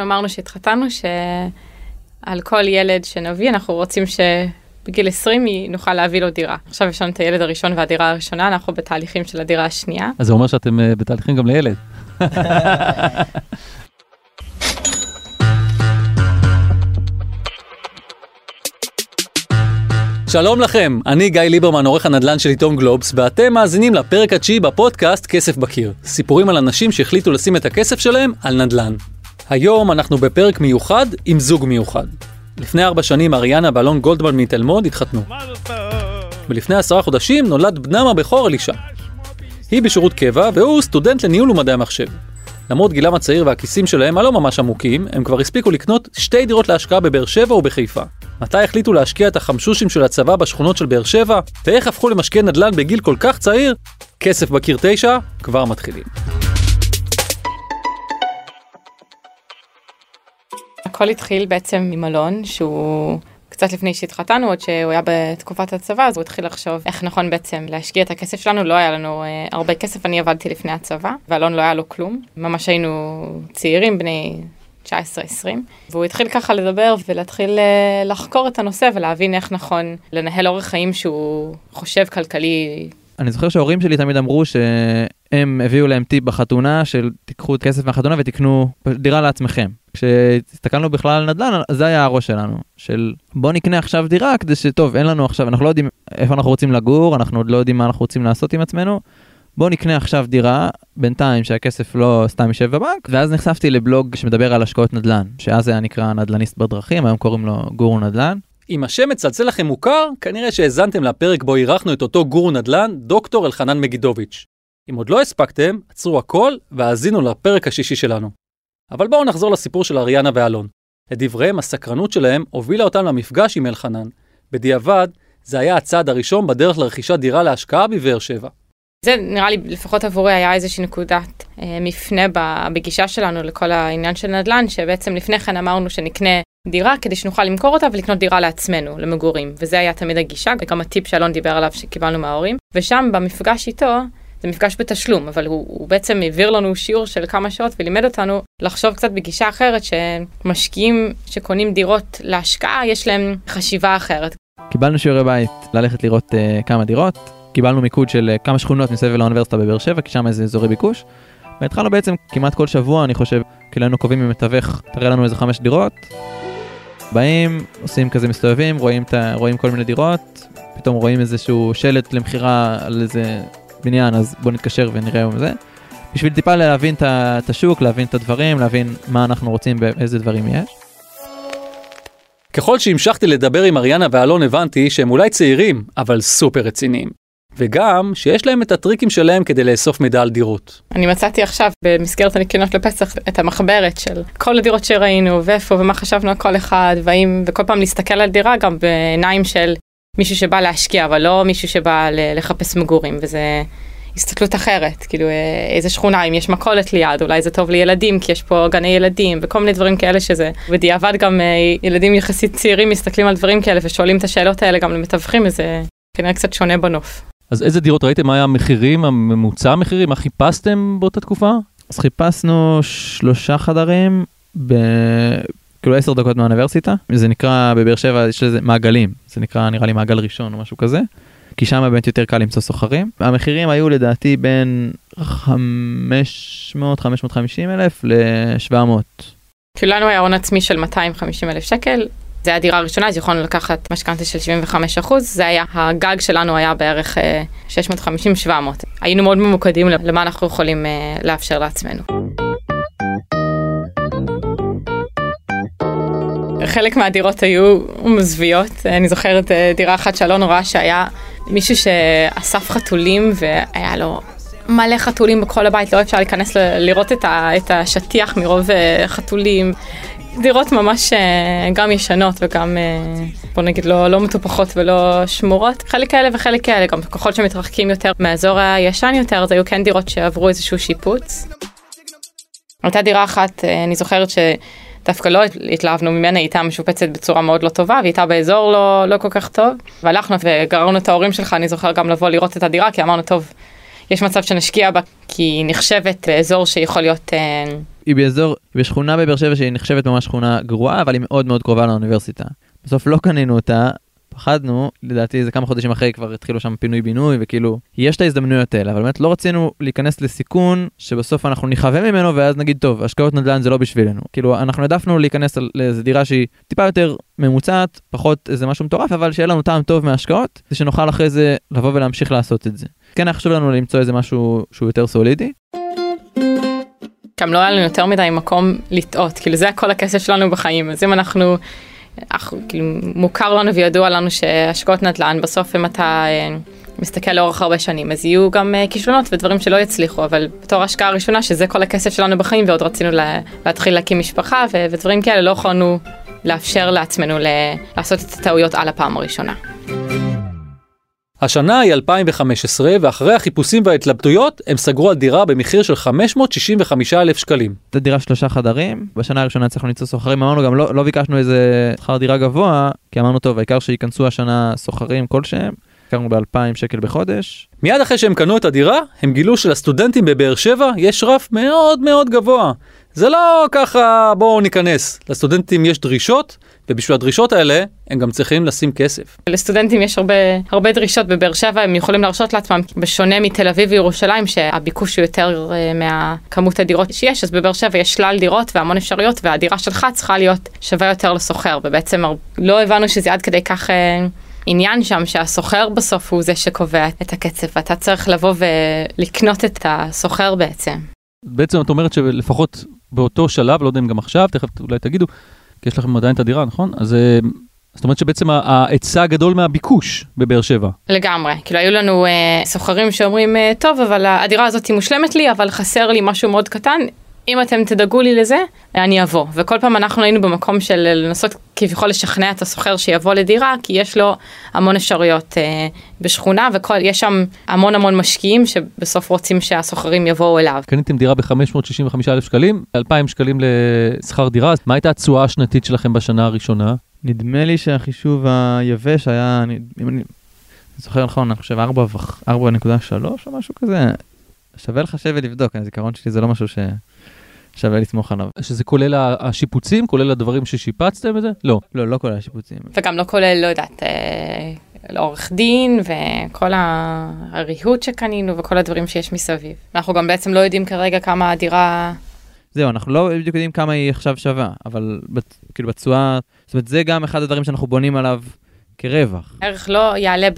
אמרנו שהתחתנו שעל כל ילד שנביא אנחנו רוצים שבגיל 20 נוכל להביא לו דירה. עכשיו יש לנו את הילד הראשון והדירה הראשונה, אנחנו בתהליכים של הדירה השנייה. אז זה אומר שאתם אה, בתהליכים גם לילד. שלום לכם, אני גיא ליברמן, עורך הנדל"ן של עיתון גלובס, ואתם מאזינים לפרק התשיעי בפודקאסט כסף בקיר. סיפורים על אנשים שהחליטו לשים את הכסף שלהם על נדל"ן. היום אנחנו בפרק מיוחד עם זוג מיוחד. לפני ארבע שנים אריאנה ואלון גולדמן מתל מונד התחתנו. ולפני עשרה חודשים נולד בנם הבכור אלישע. היא בשירות קבע והוא סטודנט לניהול ומדעי המחשב. למרות גילם הצעיר והכיסים שלהם הלא ממש עמוקים, הם כבר הספיקו לקנות שתי דירות להשקעה בבאר שבע ובחיפה. מתי החליטו להשקיע את החמשושים של הצבא בשכונות של באר שבע, ואיך הפכו למשקיעי נדל"ן בגיל כל כך צעיר? כסף בקיר 9, כבר מתחילים. הכל התחיל בעצם ממלון שהוא קצת לפני שהתחתנו עוד שהוא היה בתקופת הצבא אז הוא התחיל לחשוב איך נכון בעצם להשקיע את הכסף שלנו לא היה לנו אה, הרבה כסף אני עבדתי לפני הצבא ואלון לא היה לו כלום ממש היינו צעירים בני 19-20 והוא התחיל ככה לדבר ולהתחיל אה, לחקור את הנושא ולהבין איך נכון לנהל אורח חיים שהוא חושב כלכלי. אני זוכר שההורים שלי תמיד אמרו שהם הביאו להם טיפ בחתונה של תיקחו את כסף מהחתונה ותקנו דירה לעצמכם. כשהסתכלנו בכלל על נדל"ן זה היה הראש שלנו של בוא נקנה עכשיו דירה כדי שטוב אין לנו עכשיו אנחנו לא יודעים איפה אנחנו רוצים לגור אנחנו עוד לא יודעים מה אנחנו רוצים לעשות עם עצמנו. בוא נקנה עכשיו דירה בינתיים שהכסף לא סתם יישב בבנק ואז נחשפתי לבלוג שמדבר על השקעות נדל"ן שאז היה נקרא נדל"ניסט בדרכים היום קוראים לו גורו נדל"ן. אם השם מצלצל לכם מוכר, כנראה שהאזנתם לפרק בו אירחנו את אותו גורו נדל"ן, דוקטור אלחנן מגידוביץ'. אם עוד לא הספקתם, עצרו הכל והאזינו לפרק השישי שלנו. אבל בואו נחזור לסיפור של אריאנה ואלון. לדבריהם, הסקרנות שלהם הובילה אותם למפגש עם אלחנן. בדיעבד, זה היה הצעד הראשון בדרך לרכישת דירה להשקעה בבאר שבע. זה נראה לי לפחות עבורי היה איזושהי נקודת אה, מפנה בגישה שלנו לכל העניין של נדל"ן שבעצם לפני כן אמרנו שנקנה דירה כדי שנוכל למכור אותה ולקנות דירה לעצמנו למגורים וזה היה תמיד הגישה וגם הטיפ שאלון דיבר עליו שקיבלנו מההורים ושם במפגש איתו זה מפגש בתשלום, אבל הוא, הוא בעצם העביר לנו שיעור של כמה שעות ולימד אותנו לחשוב קצת בגישה אחרת שמשקיעים שקונים דירות להשקעה, יש להם חשיבה אחרת. קיבלנו שיעורי בית ללכת לראות uh, כמה דירות, קיבלנו מיקוד של uh, כמה שכונות מסביב לאוניברסיטה בבאר שבע, כי שם איזה אזורי ביקוש. והתחלנו בעצם כמעט כל שבוע, אני חושב, כאילו היינו קובעים עם מתווך, תראה לנו איזה חמש דירות. באים, עושים כזה מסתובבים, רואים, ת, רואים כל מיני דירות, פתאום רואים איזשהו שלט למכירה על איזה בניין, אז בוא נתקשר ונראה עם זה. בשביל טיפה להבין את השוק, להבין את הדברים, להבין מה אנחנו רוצים ואיזה דברים יש. ככל שהמשכתי לדבר עם אריאנה ואלון הבנתי שהם אולי צעירים, אבל סופר רציניים. וגם שיש להם את הטריקים שלהם כדי לאסוף מידע על דירות. אני מצאתי עכשיו במסגרת הניקיונות לפסח את המחברת של כל הדירות שראינו ואיפה ומה חשבנו על כל אחד והאם וכל פעם להסתכל על דירה גם בעיניים של מישהו שבא להשקיע אבל לא מישהו שבא לחפש מגורים וזה הסתכלות אחרת כאילו אה, איזה שכונה אם יש מכולת ליד אולי זה טוב לילדים כי יש פה גני ילדים וכל מיני דברים כאלה שזה בדיעבד גם אה, ילדים יחסית צעירים מסתכלים על דברים כאלה ושואלים את השאלות האלה גם למתווכים וזה כנראה קצת שונה בנוף. אז איזה דירות ראיתם מה היה המחירים הממוצע המחירים מה חיפשתם באותה תקופה? אז חיפשנו שלושה חדרים ב... כאילו עשר דקות מהאוניברסיטה זה נקרא בבאר שבע יש לזה מעגלים זה נקרא נראה לי מעגל ראשון או משהו כזה. כי שם באמת יותר קל למצוא סוחרים המחירים היו לדעתי בין 500 550 אלף ל-700. כאילו לנו היה הון עצמי של 250 אלף שקל זה היה דירה ראשונה אז יכולנו לקחת משכנתה של 75 אחוז זה היה הגג שלנו היה בערך 650 700 היינו מאוד ממוקדים למה אנחנו יכולים אה, לאפשר לעצמנו. חלק מהדירות היו מזוויעות, אני זוכרת אה, דירה אחת שאלון ראה שהיה מישהו שאסף חתולים והיה לו מלא חתולים בכל הבית, לא אפשר להיכנס לראות את השטיח מרוב אה, חתולים. דירות ממש אה, גם ישנות וגם בוא נגיד לא, לא מטופחות ולא שמורות, חלק כאלה וחלק כאלה, גם ככל שמתרחקים יותר מהאזור הישן יותר, אז היו כן דירות שעברו איזשהו שיפוץ. הייתה דירה אחת, אני זוכרת ש... דווקא לא התלהבנו ממנה, היא הייתה משופצת בצורה מאוד לא טובה, והיא הייתה באזור לא, לא כל כך טוב. והלכנו וגררנו את ההורים שלך, אני זוכר גם לבוא לראות את הדירה, כי אמרנו, טוב, יש מצב שנשקיע בה, כי היא נחשבת באזור שיכול להיות... אה, היא באזור, היא בשכונה בבאר שבע שהיא נחשבת ממש שכונה גרועה, אבל היא מאוד מאוד קרובה לאוניברסיטה. בסוף לא קנינו אותה, פחדנו, לדעתי זה כמה חודשים אחרי כבר התחילו שם פינוי בינוי וכאילו יש את ההזדמנויות האלה אבל באמת לא רצינו להיכנס לסיכון שבסוף אנחנו נכווה ממנו ואז נגיד טוב השקעות נדל"ן זה לא בשבילנו כאילו אנחנו העדפנו להיכנס לאיזה דירה שהיא טיפה יותר ממוצעת פחות איזה משהו מטורף אבל שיהיה לנו טעם טוב מהשקעות זה שנוכל אחרי זה לבוא ולהמשיך לעשות את זה. כן היה חשוב לנו למצוא איזה משהו שהוא יותר סולידי. גם לא היה לנו יותר מדי מקום לטעות כאילו זה כל הכסף שלנו בחיים אז אם אנחנו אך, כאילו, מוכר לנו וידוע לנו שהשקעות נדל"ן בסוף אם אתה אה, מסתכל לאורך הרבה שנים אז יהיו גם אה, כישלונות ודברים שלא יצליחו אבל בתור השקעה ראשונה שזה כל הכסף שלנו בחיים ועוד רצינו לה, להתחיל להקים משפחה ודברים כאלה לא יכולנו לאפשר לעצמנו לעשות את הטעויות על הפעם הראשונה. השנה היא 2015 ואחרי החיפושים וההתלבטויות הם סגרו על דירה במחיר של 565 אלף שקלים. זו דירה שלושה חדרים בשנה הראשונה הצלחנו למצוא סוחרים אמרנו גם לא, לא ביקשנו איזה שכר דירה גבוה כי אמרנו טוב העיקר שייכנסו השנה סוחרים כלשהם. הכרנו ב-2,000 שקל בחודש. מיד אחרי שהם קנו את הדירה הם גילו שלסטודנטים בבאר שבע יש רף מאוד מאוד גבוה. זה לא ככה בואו ניכנס לסטודנטים יש דרישות ובשביל הדרישות האלה הם גם צריכים לשים כסף. לסטודנטים יש הרבה הרבה דרישות בבאר שבע הם יכולים להרשות לעצמם בשונה מתל אביב וירושלים שהביקוש הוא יותר uh, מהכמות הדירות שיש אז בבאר שבע יש שלל דירות והמון אפשרויות והדירה שלך צריכה להיות שווה יותר לסוחר ובעצם לא הבנו שזה עד כדי כך. Uh, עניין שם שהסוחר בסוף הוא זה שקובע את הקצב ואתה צריך לבוא ולקנות את הסוחר בעצם. בעצם את אומרת שלפחות באותו שלב, לא יודע אם גם עכשיו, תכף אולי תגידו, כי יש לכם עדיין את הדירה, נכון? אז אה, זאת אומרת שבעצם ההיצע הגדול מהביקוש בבאר שבע. לגמרי, כאילו היו לנו אה, סוחרים שאומרים, אה, טוב, אבל הדירה הזאת מושלמת לי, אבל חסר לי משהו מאוד קטן, אם אתם תדאגו לי לזה, אני אבוא. וכל פעם אנחנו היינו במקום של לנסות כביכול לשכנע את הסוחר שיבוא לדירה, כי יש לו המון אפשרויות אה, בשכונה, ויש שם המון המון משקיעים שבסוף רוצים שהסוחרים יבואו אליו. קניתם דירה ב-565 אלף שקלים, 2,000 שקלים לשכר דירה, מה הייתה התשואה השנתית שלכם בשנה הראשונה? נדמה לי שהחישוב היבש היה, אני, אם אני זוכר נכון, אני חושב 4.3 או משהו כזה. שווה לחשב ולבדוק, הזיכרון שלי זה לא משהו ש... שווה לסמוך עליו. שזה כולל השיפוצים? כולל הדברים ששיפצתם את זה? לא. לא, לא כולל השיפוצים. וגם לא כולל, לא יודעת, אה, עורך דין וכל הריהוט שקנינו וכל הדברים שיש מסביב. אנחנו גם בעצם לא יודעים כרגע כמה הדירה... זהו, אנחנו לא בדיוק יודעים כמה היא עכשיו שווה, אבל כאילו בתשואה, זאת אומרת זה גם אחד הדברים שאנחנו בונים עליו כרווח. הערך לא יעלה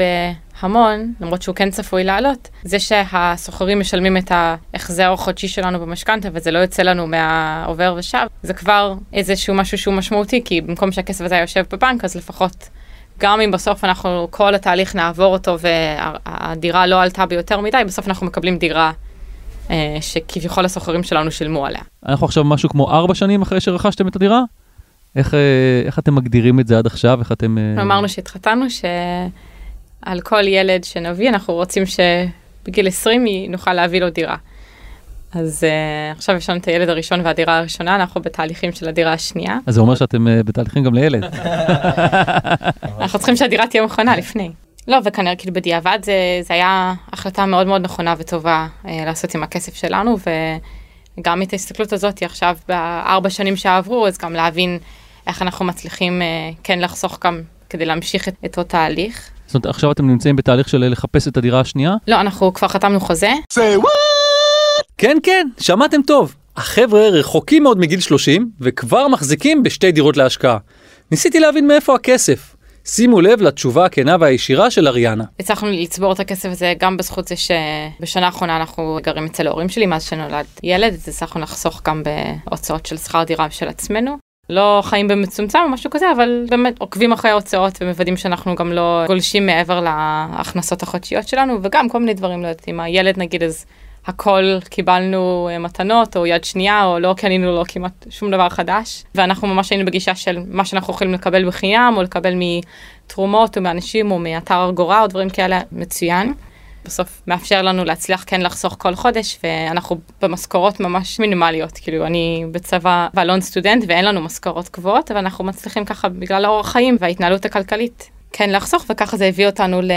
בהמון, למרות שהוא כן צפוי לעלות. זה שהסוחרים משלמים את ההחזר החודשי שלנו במשכנתה וזה לא יוצא לנו מהעובר ושב, זה כבר איזשהו משהו שהוא משמעותי, כי במקום שהכסף הזה יושב בבנק, אז לפחות גם אם בסוף אנחנו כל התהליך נעבור אותו והדירה לא עלתה ביותר מדי, בסוף אנחנו מקבלים דירה. אה, שכביכול הסוחרים שלנו שילמו עליה. אנחנו עכשיו משהו כמו ארבע שנים אחרי שרכשתם את הדירה? איך, אה, איך אתם מגדירים את זה עד עכשיו? איך אתם... אה, אמרנו שהתחתנו שעל כל ילד שנביא אנחנו רוצים שבגיל 20 נוכל להביא לו דירה. אז uh, עכשיו יש לנו את הילד הראשון והדירה הראשונה, אנחנו בתהליכים של הדירה השנייה. אז זה אומר שאתם uh, בתהליכים גם לילד. אנחנו צריכים שהדירה תהיה מוכנה לפני. לא, וכנראה כאילו בדיעבד זה, זה היה החלטה מאוד מאוד נכונה וטובה uh, לעשות עם הכסף שלנו, וגם את ההסתכלות הזאת עכשיו בארבע שנים שעברו, אז גם להבין איך אנחנו מצליחים uh, כן לחסוך גם כדי להמשיך את אותו תהליך. זאת אומרת, עכשיו אתם נמצאים בתהליך של לחפש את הדירה השנייה? לא, אנחנו כבר חתמנו חוזה. כן, כן, שמעתם טוב. החבר'ה רחוקים מאוד מגיל 30 וכבר מחזיקים בשתי דירות להשקעה. ניסיתי להבין מאיפה הכסף. שימו לב לתשובה הכנה והישירה של אריאנה. הצלחנו לצבור את הכסף הזה גם בזכות זה שבשנה האחרונה אנחנו גרים אצל ההורים שלי מאז שנולד ילד, אז הצלחנו לחסוך גם בהוצאות של שכר דירה של עצמנו. לא חיים במצומצם או משהו כזה, אבל באמת עוקבים אחרי ההוצאות ומוודאים שאנחנו גם לא גולשים מעבר להכנסות החודשיות שלנו, וגם כל מיני דברים, לא יודעת, אם הילד נגיד אז הכל קיבלנו אה, מתנות או יד שנייה או לא קנינו לו כמעט שום דבר חדש ואנחנו ממש היינו בגישה של מה שאנחנו יכולים לקבל בחינם או לקבל מתרומות או מאנשים או מאתר ארגורה או דברים כאלה מצוין. בסוף מאפשר לנו להצליח כן לחסוך כל חודש ואנחנו במשכורות ממש מינימליות כאילו אני בצבא ואלון סטודנט ואין לנו משכורות גבוהות אבל אנחנו מצליחים ככה בגלל האורח חיים וההתנהלות הכלכלית כן לחסוך וככה זה הביא אותנו ל...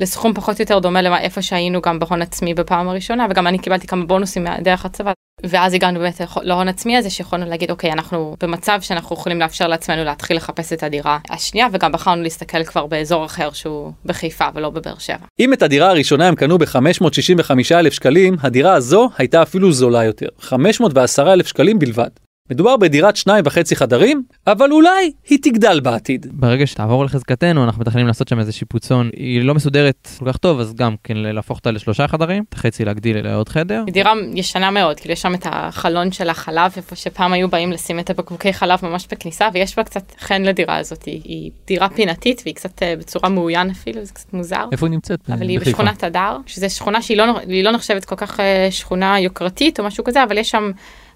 לסכום פחות או יותר דומה לאיפה שהיינו גם בהון עצמי בפעם הראשונה וגם אני קיבלתי כמה בונוסים דרך הצבא. ואז הגענו באמת להון עצמי הזה שיכולנו להגיד אוקיי אנחנו במצב שאנחנו יכולים לאפשר לעצמנו להתחיל לחפש את הדירה השנייה וגם בחרנו להסתכל כבר באזור אחר שהוא בחיפה ולא בבאר שבע. אם את הדירה הראשונה הם קנו ב-565 אלף שקלים, הדירה הזו הייתה אפילו זולה יותר, 510 אלף שקלים בלבד. מדובר בדירת שניים וחצי חדרים, אבל אולי היא תגדל בעתיד. ברגע שתעבור לחזקתנו אנחנו מתכננים לעשות שם איזה שיפוצון היא לא מסודרת כל כך טוב אז גם כן להפוך אותה לשלושה חדרים את החצי להגדיל לעוד חדר. היא דירה ישנה מאוד כאילו יש שם את החלון של החלב איפה שפעם היו באים לשים את הבקבוקי חלב ממש בכניסה ויש בה קצת חן לדירה הזאת היא, היא דירה פינתית והיא קצת אה, בצורה מאוין אפילו זה קצת מוזר. איפה היא נמצאת? אבל היא בשכונת הדר שזה שכונה שהיא לא, לא נחשבת כל כך אה, שכונה יוקרתית או משהו כזה אבל יש שם.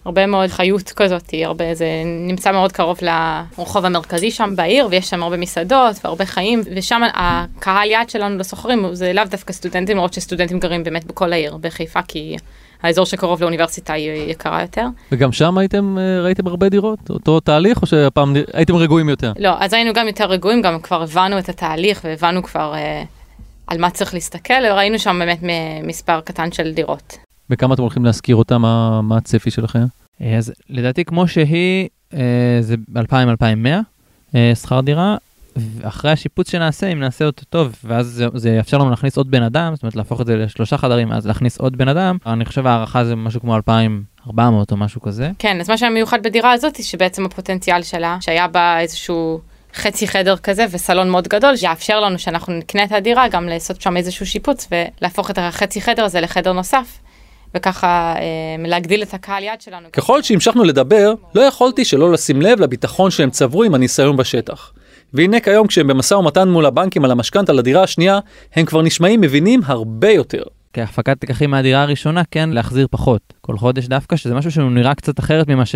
הרבה מאוד חיות כזאת, הרבה, זה נמצא מאוד קרוב לרחוב המרכזי שם בעיר, ויש שם הרבה מסעדות והרבה חיים, ושם הקהל יעד שלנו לסוחרים זה לאו דווקא סטודנטים, למרות שסטודנטים גרים באמת בכל העיר, בחיפה, כי האזור שקרוב לאוניברסיטה היא יקרה יותר. וגם שם הייתם, אה, ראיתם הרבה דירות? אותו תהליך, או שהפעם הייתם רגועים יותר? לא, אז היינו גם יותר רגועים, גם כבר הבנו את התהליך והבנו כבר אה, על מה צריך להסתכל, וראינו שם באמת מספר קטן של דירות. בכמה אתם הולכים להשכיר אותה? מה, מה הצפי שלכם? אה, אז לדעתי כמו שהיא, אה, זה 2,000-2,100 אה, שכר דירה. אחרי השיפוץ שנעשה, אם נעשה אותו טוב, ואז זה, זה יאפשר לנו להכניס עוד בן אדם, זאת אומרת להפוך את זה לשלושה חדרים, אז להכניס עוד בן אדם, אני חושב הערכה זה משהו כמו 2,400 או משהו כזה. כן, אז מה שהיה מיוחד בדירה הזאת, שבעצם הפוטנציאל שלה, שהיה בה איזשהו חצי חדר כזה וסלון מאוד גדול, שיאפשר לנו שאנחנו נקנה את הדירה, גם לעשות שם איזשהו שיפוץ ולהפוך את החצי חדר הזה לחדר נוסף. וככה אה, להגדיל את הקהל יד שלנו. ככל שהמשכנו לדבר, לא יכולתי שלא לשים לב לביטחון שהם צברו עם הניסיון בשטח. והנה כיום כשהם במשא ומתן מול הבנקים על המשכנתה לדירה השנייה, הם כבר נשמעים מבינים הרבה יותר. כהפקת לקחים מהדירה הראשונה, כן, להחזיר פחות. כל חודש דווקא, שזה משהו שהוא נראה קצת אחרת ממה ש...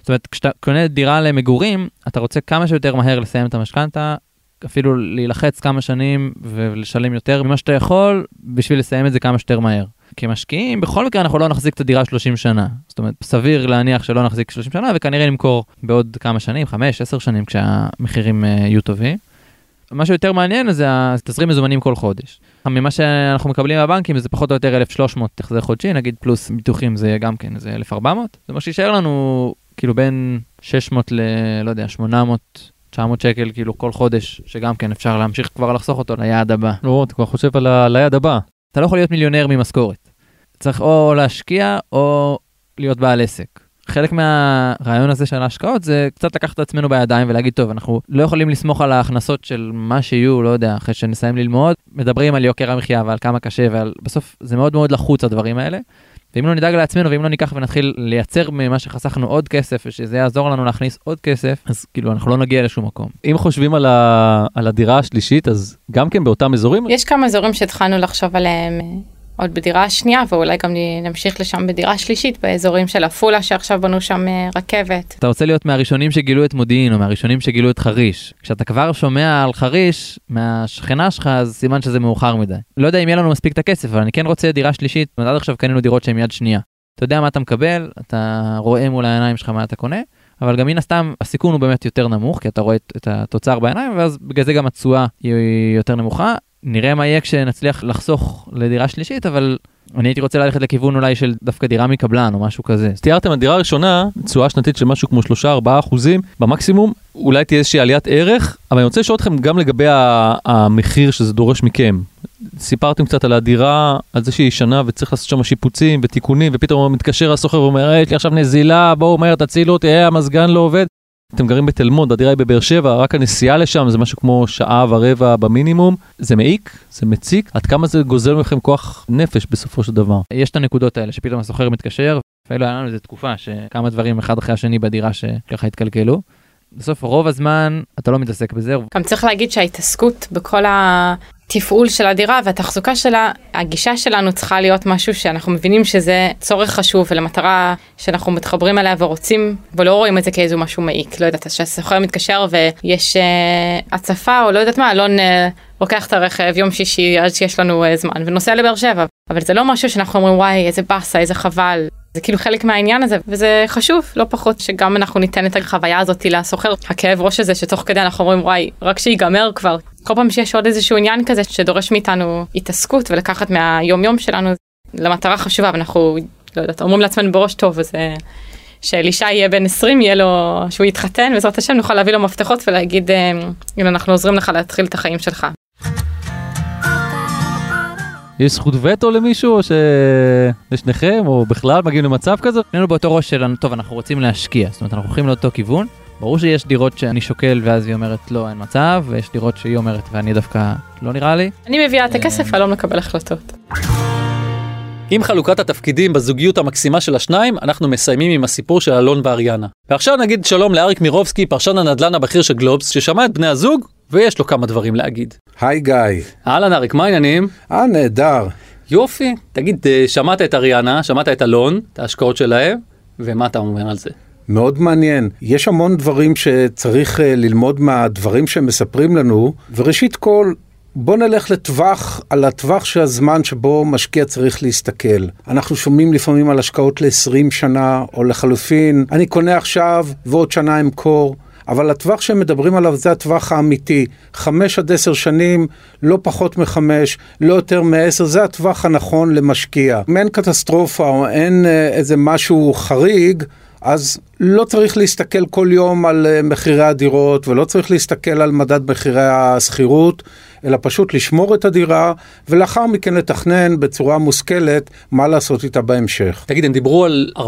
זאת אומרת, כשאתה קונה דירה למגורים, אתה רוצה כמה שיותר מהר לסיים את המשכנתה, אפילו להילחץ כמה שנים ולשלם יותר ממה שאתה יכול, בשביל לסיים את זה כמה שיותר מהר. כמשקיעים, בכל מקרה אנחנו לא נחזיק את הדירה 30 שנה. זאת אומרת, סביר להניח שלא נחזיק 30 שנה וכנראה נמכור בעוד כמה שנים, 5-10 שנים כשהמחירים uh, יהיו טובים. מה שיותר מעניין זה התזרים מזומנים כל חודש. ממה שאנחנו מקבלים מהבנקים זה פחות או יותר 1,300 החזר חודשי, נגיד פלוס ביטוחים זה גם כן, זה 1,400. זה מה שישאר לנו כאילו בין 600 ל... לא יודע, 800 900 שקל כאילו כל חודש, שגם כן אפשר להמשיך כבר לחסוך אותו ליעד הבא. לא, אתה כבר חושב על, ה... ליעד הבא. אתה לא יכול להיות מיליונר ממשכורת. צריך או להשקיע או להיות בעל עסק. חלק מהרעיון הזה של ההשקעות זה קצת לקחת את עצמנו בידיים ולהגיד טוב אנחנו לא יכולים לסמוך על ההכנסות של מה שיהיו לא יודע אחרי שנסיים ללמוד מדברים על יוקר המחיה ועל כמה קשה ועל בסוף זה מאוד מאוד לחוץ הדברים האלה. ואם לא נדאג לעצמנו ואם לא ניקח ונתחיל לייצר ממה שחסכנו עוד כסף ושזה יעזור לנו להכניס עוד כסף אז כאילו אנחנו לא נגיע לשום מקום. אם חושבים על, ה... על הדירה השלישית אז גם כן באותם אזורים יש כמה אזורים שהתחלנו לחשוב עליהם עוד בדירה השנייה ואולי גם נמשיך לשם בדירה שלישית באזורים של עפולה שעכשיו בנו שם אה, רכבת. אתה רוצה להיות מהראשונים שגילו את מודיעין או מהראשונים שגילו את חריש. כשאתה כבר שומע על חריש מהשכנה שלך אז סימן שזה מאוחר מדי. לא יודע אם יהיה לנו מספיק את הכסף אבל אני כן רוצה דירה שלישית עד עכשיו קנינו דירות שהן יד שנייה. אתה יודע מה אתה מקבל אתה רואה מול העיניים שלך מה אתה קונה. אבל גם מן הסתם הסיכון הוא באמת יותר נמוך כי אתה רואה את התוצר בעיניים ואז בגלל זה גם התשואה היא יותר נמוכה נראה מה יהיה כשנצליח לחסוך לדירה שלישית, אבל אני הייתי רוצה ללכת לכיוון אולי של דווקא דירה מקבלן או משהו כזה. אז תיארתם על דירה ראשונה, תשואה שנתית של משהו כמו 3-4 אחוזים במקסימום, אולי תהיה איזושהי עליית ערך, אבל אני רוצה לשאול אתכם גם לגבי המחיר שזה דורש מכם. סיפרתם קצת על הדירה, על זה שהיא ישנה וצריך לעשות שם שיפוצים ותיקונים, ופתאום מתקשר הסוחר ואומר, יש לי עכשיו נזילה, בואו מהר תצילו אותי, המזגן לא עובד. אתם גרים בתל מונד, הדירה היא בבאר שבע, רק הנסיעה לשם זה משהו כמו שעה ורבע במינימום. זה מעיק, זה מציק, עד כמה זה גוזל מכם כוח נפש בסופו של דבר. יש את הנקודות האלה שפתאום הסוחר מתקשר, אפילו היה לנו איזה תקופה שכמה דברים אחד אחרי השני בדירה שככה התקלקלו. בסוף רוב הזמן אתה לא מתעסק בזה. גם צריך להגיד שההתעסקות בכל התפעול של הדירה והתחזוקה שלה, הגישה שלנו צריכה להיות משהו שאנחנו מבינים שזה צורך חשוב ולמטרה שאנחנו מתחברים אליה ורוצים ולא רואים את זה כאיזה משהו מעיק, לא יודעת, שהסוחר מתקשר ויש uh, הצפה או לא יודעת מה, אלון uh, לוקח את הרכב יום שישי עד שיש לנו uh, זמן ונוסע לבאר שבע, אבל זה לא משהו שאנחנו אומרים וואי איזה באסה איזה חבל. זה כאילו חלק מהעניין הזה וזה חשוב לא פחות שגם אנחנו ניתן את החוויה הזאת לסוחר. הכאב ראש הזה שתוך כדי אנחנו אומרים וואי רק שיגמר כבר כל פעם שיש עוד איזשהו עניין כזה שדורש מאיתנו התעסקות ולקחת מהיום יום שלנו למטרה חשובה ואנחנו לא יודעת, אומרים לעצמנו בראש טוב, אז אה, שאלישע יהיה בן 20, יהיה לו, שהוא יתחתן, בעזרת השם נוכל להביא לו מפתחות ולהגיד, אה, הנה אנחנו עוזרים לך להתחיל את החיים שלך. יש זכות וטו למישהו, או שלשניכם, או בכלל מגיעים למצב כזה? שנינו באותו ראש שלנו, טוב, אנחנו רוצים להשקיע, זאת אומרת, אנחנו הולכים לאותו כיוון. ברור שיש דירות שאני שוקל ואז היא אומרת לא, אין מצב, ויש דירות שהיא אומרת ואני דווקא לא נראה לי. אני מביאה את הכסף, אלון מקבל החלטות. עם חלוקת התפקידים בזוגיות המקסימה של השניים, אנחנו מסיימים עם הסיפור של אלון ואריאנה. ועכשיו נגיד שלום לאריק מירובסקי, פרשן הנדל"ן הבכיר של גלובס, ששמע את בני הזוג, ויש לו כמה דברים להגיד. היי גיא. אהלן אריק, מה העניינים? אה, נהדר. יופי. תגיד, אה, שמעת את אריאנה, שמעת את אלון, את ההשקעות שלהם, ומה אתה אומר על זה? מאוד מעניין. יש המון דברים שצריך אה, ללמוד מהדברים שהם מספרים לנו, וראשית כל, בוא נלך לטווח, על הטווח של הזמן שבו משקיע צריך להסתכל. אנחנו שומעים לפעמים על השקעות ל-20 שנה, או לחלופין, אני קונה עכשיו ועוד שנה אמכור. אבל הטווח שהם מדברים עליו זה הטווח האמיתי. חמש עד עשר שנים, לא פחות מחמש, לא יותר מעשר, זה הטווח הנכון למשקיע. אם אין קטסטרופה או אין אה, איזה משהו חריג, אז לא צריך להסתכל כל יום על אה, מחירי הדירות ולא צריך להסתכל על מדד מחירי השכירות, אלא פשוט לשמור את הדירה ולאחר מכן לתכנן בצורה מושכלת מה לעשות איתה בהמשך. תגיד, הם דיברו על 4%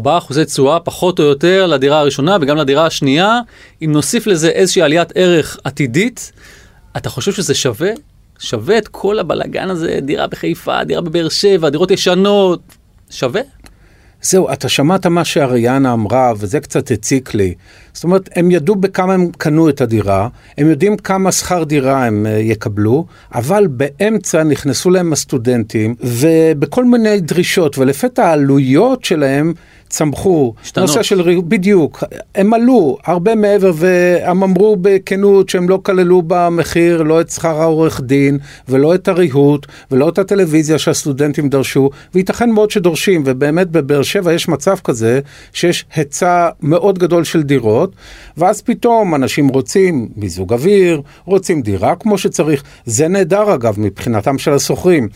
תשואה פחות או יותר לדירה הראשונה וגם לדירה השנייה. אם נוסיף לזה איזושהי עליית ערך עתידית, אתה חושב שזה שווה? שווה את כל הבלגן הזה, דירה בחיפה, דירה בבאר שבע, דירות ישנות, שווה? זהו, אתה שמעת מה שאריאנה אמרה, וזה קצת הציק לי. זאת אומרת, הם ידעו בכמה הם קנו את הדירה, הם יודעים כמה שכר דירה הם uh, יקבלו, אבל באמצע נכנסו להם הסטודנטים, ובכל מיני דרישות, ולפתע העלויות שלהם צמחו. השתנות. נושא של, בדיוק, הם עלו הרבה מעבר, והם אמרו בכנות שהם לא כללו במחיר לא את שכר העורך דין, ולא את הריהוט, ולא את הטלוויזיה שהסטודנטים דרשו, וייתכן מאוד שדורשים, ובאמת בבאר שבע יש מצב כזה, שיש היצע מאוד גדול של דירות, ואז פתאום אנשים רוצים מיזוג אוויר, רוצים דירה כמו שצריך, זה נהדר אגב מבחינתם של השוכרים.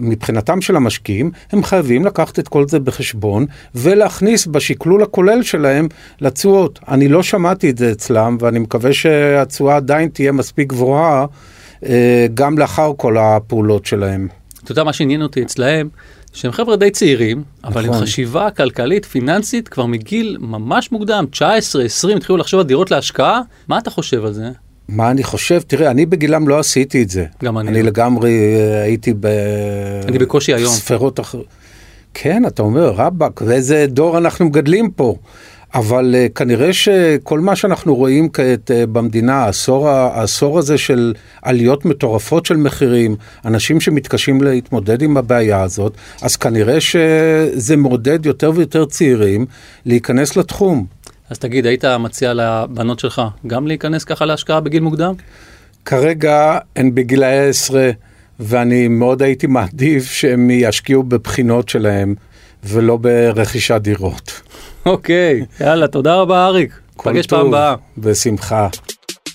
מבחינתם של המשקיעים, הם חייבים לקחת את כל זה בחשבון ולהכניס בשקלול הכולל שלהם לתשואות. אני לא שמעתי את זה אצלם ואני מקווה שהתשואה עדיין תהיה מספיק גבוהה אה, גם לאחר כל הפעולות שלהם. אתה יודע מה שעניין אותי אצלהם, שהם חבר'ה די צעירים, אבל עם נכון. חשיבה כלכלית, פיננסית, כבר מגיל ממש מוקדם, 19, 20, התחילו לחשוב על דירות להשקעה. מה אתה חושב על זה? מה אני חושב? תראה, אני בגילם לא עשיתי את זה. גם אני אני לא. לגמרי אה, הייתי ב... אני בקושי היום. ספרות אחרות. כן, אתה אומר, רבאק, ואיזה דור אנחנו מגדלים פה. אבל uh, כנראה שכל מה שאנחנו רואים כעת uh, במדינה, העשור, העשור הזה של עליות מטורפות של מחירים, אנשים שמתקשים להתמודד עם הבעיה הזאת, אז כנראה שזה מעודד יותר ויותר צעירים להיכנס לתחום. אז תגיד, היית מציע לבנות שלך גם להיכנס ככה להשקעה בגיל מוקדם? כרגע הן בגילאי עשרה, ואני מאוד הייתי מעדיף שהם ישקיעו בבחינות שלהם, ולא ברכישת דירות. אוקיי, יאללה, תודה רבה אריק. נפגש פעם הבאה. בשמחה.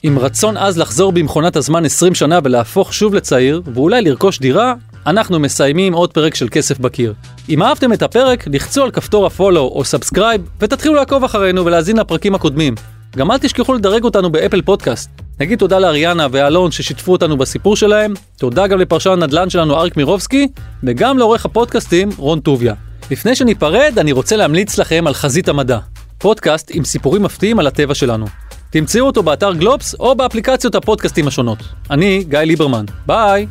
עם רצון עז לחזור במכונת הזמן 20 שנה ולהפוך שוב לצעיר, ואולי לרכוש דירה, אנחנו מסיימים עוד פרק של כסף בקיר. אם אהבתם את הפרק, לחצו על כפתור ה follow או subscribe, ותתחילו לעקוב אחרינו ולהאזין לפרקים הקודמים. גם אל תשכחו לדרג אותנו באפל פודקאסט. נגיד תודה לאריאנה ואלון ששיתפו אותנו בסיפור שלהם, תודה גם לפרשן הנדל"ן שלנו אריק מירובסקי, וגם לעורך הפודקאסטים רון טוביה. לפני שניפרד, אני רוצה להמליץ לכם על חזית המדע, פודקאסט עם סיפורים מפתיעים על הטבע שלנו. תמצאו אותו באתר גלובס או באפליקציות הפודקאסטים השונות. אני גיא ליברמן, ביי!